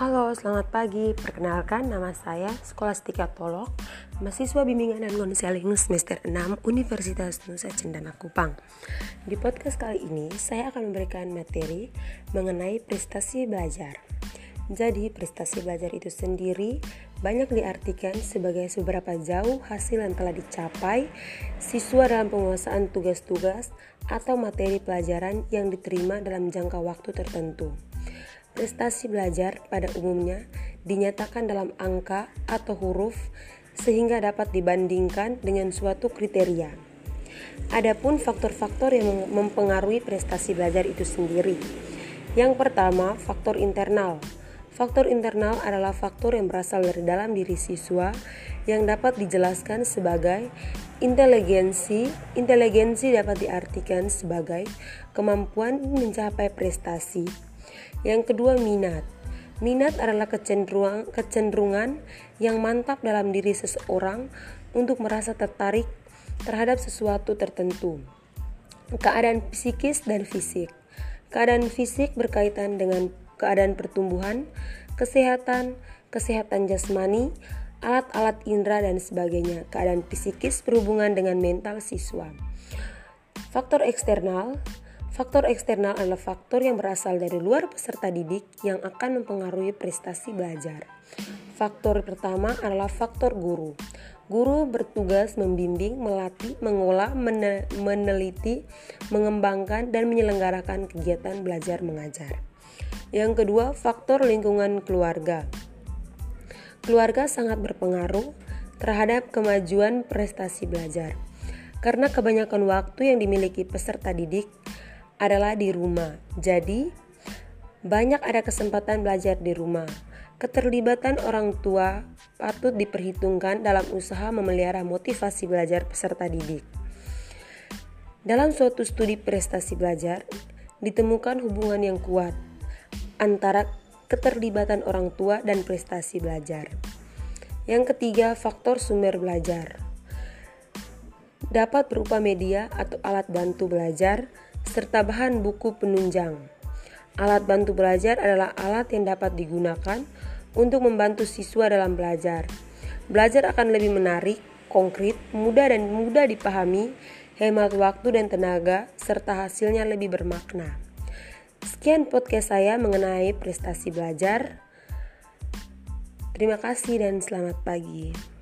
Halo, selamat pagi. Perkenalkan, nama saya Skolastika Tolok, mahasiswa bimbingan dan konseling semester 6 Universitas Nusa Cendana Kupang. Di podcast kali ini, saya akan memberikan materi mengenai prestasi belajar. Jadi, prestasi belajar itu sendiri banyak diartikan sebagai seberapa jauh hasil yang telah dicapai siswa dalam penguasaan tugas-tugas atau materi pelajaran yang diterima dalam jangka waktu tertentu. Prestasi belajar pada umumnya dinyatakan dalam angka atau huruf sehingga dapat dibandingkan dengan suatu kriteria. Adapun faktor-faktor yang mempengaruhi prestasi belajar itu sendiri. Yang pertama, faktor internal. Faktor internal adalah faktor yang berasal dari dalam diri siswa yang dapat dijelaskan sebagai inteligensi. Inteligensi dapat diartikan sebagai kemampuan mencapai prestasi yang kedua, minat. Minat adalah kecenderungan, kecenderungan yang mantap dalam diri seseorang untuk merasa tertarik terhadap sesuatu tertentu. Keadaan psikis dan fisik. Keadaan fisik berkaitan dengan keadaan pertumbuhan, kesehatan, kesehatan jasmani, alat-alat indera dan sebagainya. Keadaan psikis berhubungan dengan mental siswa. Faktor eksternal Faktor eksternal adalah faktor yang berasal dari luar peserta didik yang akan mempengaruhi prestasi belajar. Faktor pertama adalah faktor guru. Guru bertugas membimbing, melatih, mengolah, meneliti, mengembangkan, dan menyelenggarakan kegiatan belajar mengajar. Yang kedua, faktor lingkungan keluarga. Keluarga sangat berpengaruh terhadap kemajuan prestasi belajar. Karena kebanyakan waktu yang dimiliki peserta didik adalah di rumah. Jadi, banyak ada kesempatan belajar di rumah. Keterlibatan orang tua patut diperhitungkan dalam usaha memelihara motivasi belajar peserta didik. Dalam suatu studi prestasi belajar, ditemukan hubungan yang kuat antara keterlibatan orang tua dan prestasi belajar. Yang ketiga, faktor sumber belajar. Dapat berupa media atau alat bantu belajar, serta bahan buku penunjang. Alat bantu belajar adalah alat yang dapat digunakan untuk membantu siswa dalam belajar. Belajar akan lebih menarik, konkret, mudah dan mudah dipahami, hemat waktu dan tenaga, serta hasilnya lebih bermakna. Sekian podcast saya mengenai prestasi belajar. Terima kasih dan selamat pagi.